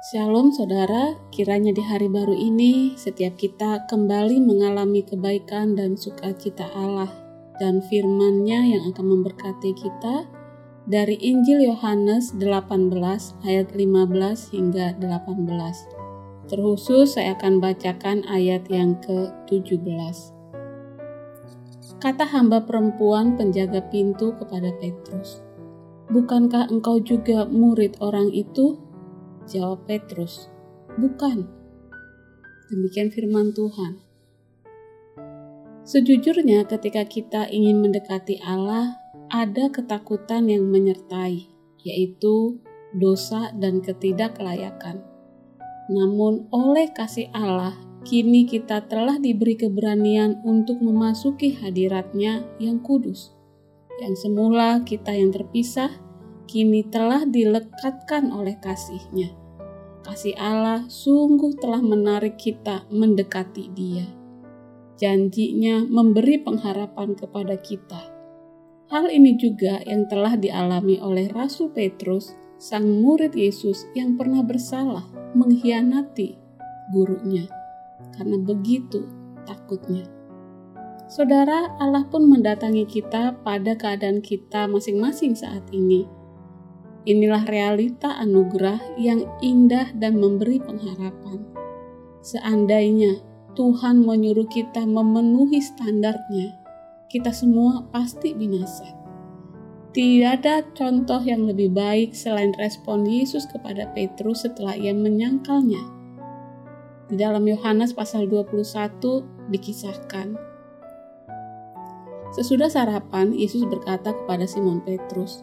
Shalom saudara, kiranya di hari baru ini setiap kita kembali mengalami kebaikan dan sukacita Allah dan firman-Nya yang akan memberkati kita dari Injil Yohanes 18 ayat 15 hingga 18. Terkhusus saya akan bacakan ayat yang ke-17. Kata hamba perempuan penjaga pintu kepada Petrus, Bukankah engkau juga murid orang itu? Jawab Petrus, "Bukan." Demikian firman Tuhan. Sejujurnya, ketika kita ingin mendekati Allah, ada ketakutan yang menyertai, yaitu dosa dan ketidaklayakan. Namun, oleh kasih Allah, kini kita telah diberi keberanian untuk memasuki hadiratnya yang kudus. Yang semula kita yang terpisah, kini telah dilekatkan oleh kasihnya kasih Allah sungguh telah menarik kita mendekati Dia. Janjinya memberi pengharapan kepada kita. Hal ini juga yang telah dialami oleh Rasul Petrus, sang murid Yesus yang pernah bersalah mengkhianati gurunya. Karena begitu takutnya. Saudara, Allah pun mendatangi kita pada keadaan kita masing-masing saat ini Inilah realita anugerah yang indah dan memberi pengharapan. Seandainya Tuhan menyuruh kita memenuhi standarnya, kita semua pasti binasa. Tidak ada contoh yang lebih baik selain respon Yesus kepada Petrus setelah ia menyangkalnya. Di dalam Yohanes pasal 21 dikisahkan, Sesudah sarapan, Yesus berkata kepada Simon Petrus,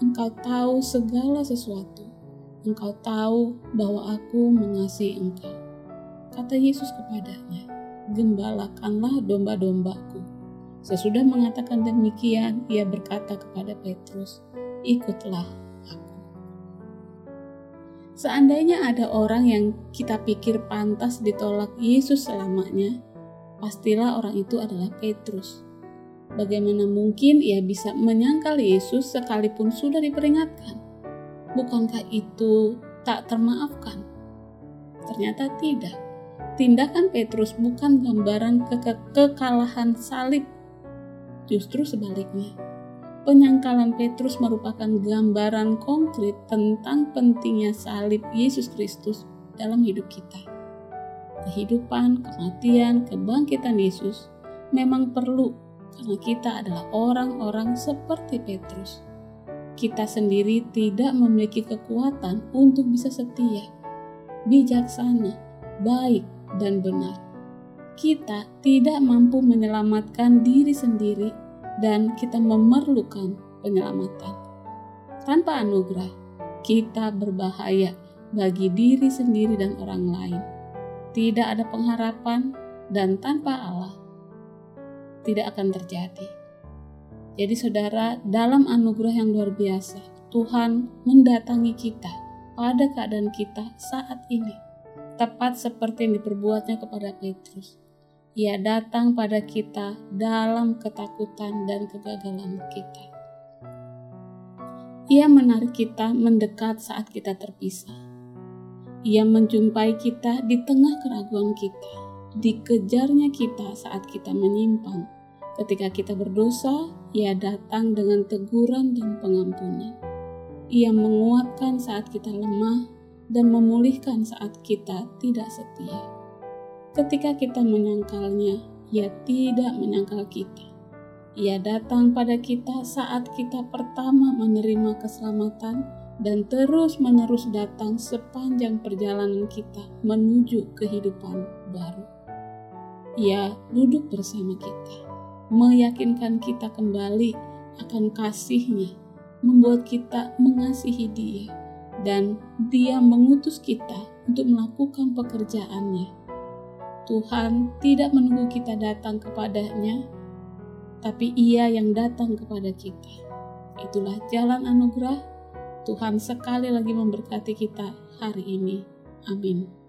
Engkau tahu segala sesuatu. Engkau tahu bahwa aku mengasihi engkau. Kata Yesus kepadanya, Gembalakanlah domba-dombaku. Sesudah mengatakan demikian, ia berkata kepada Petrus, Ikutlah aku. Seandainya ada orang yang kita pikir pantas ditolak Yesus selamanya, pastilah orang itu adalah Petrus. Bagaimana mungkin ia bisa menyangkal Yesus sekalipun sudah diperingatkan? Bukankah itu tak termaafkan? Ternyata tidak. Tindakan Petrus bukan gambaran ke ke kekalahan salib. Justru sebaliknya. Penyangkalan Petrus merupakan gambaran konkret tentang pentingnya salib Yesus Kristus dalam hidup kita. Kehidupan, kematian, kebangkitan Yesus memang perlu karena kita adalah orang-orang seperti Petrus. Kita sendiri tidak memiliki kekuatan untuk bisa setia, bijaksana, baik, dan benar. Kita tidak mampu menyelamatkan diri sendiri, dan kita memerlukan penyelamatan. Tanpa anugerah, kita berbahaya bagi diri sendiri dan orang lain. Tidak ada pengharapan, dan tanpa Allah, tidak akan terjadi. Jadi saudara, dalam anugerah yang luar biasa, Tuhan mendatangi kita pada keadaan kita saat ini. Tepat seperti yang diperbuatnya kepada Petrus. Ia datang pada kita dalam ketakutan dan kegagalan kita. Ia menarik kita mendekat saat kita terpisah. Ia menjumpai kita di tengah keraguan kita dikejarnya kita saat kita menyimpang. Ketika kita berdosa, ia datang dengan teguran dan pengampunan. Ia menguatkan saat kita lemah dan memulihkan saat kita tidak setia. Ketika kita menyangkalnya, Ia tidak menyangkal kita. Ia datang pada kita saat kita pertama menerima keselamatan dan terus-menerus datang sepanjang perjalanan kita menuju kehidupan baru. Ia duduk bersama kita, meyakinkan kita kembali akan kasihnya, membuat kita mengasihi dia, dan dia mengutus kita untuk melakukan pekerjaannya. Tuhan tidak menunggu kita datang kepadanya, tapi Ia yang datang kepada kita. Itulah jalan anugerah. Tuhan sekali lagi memberkati kita hari ini. Amin.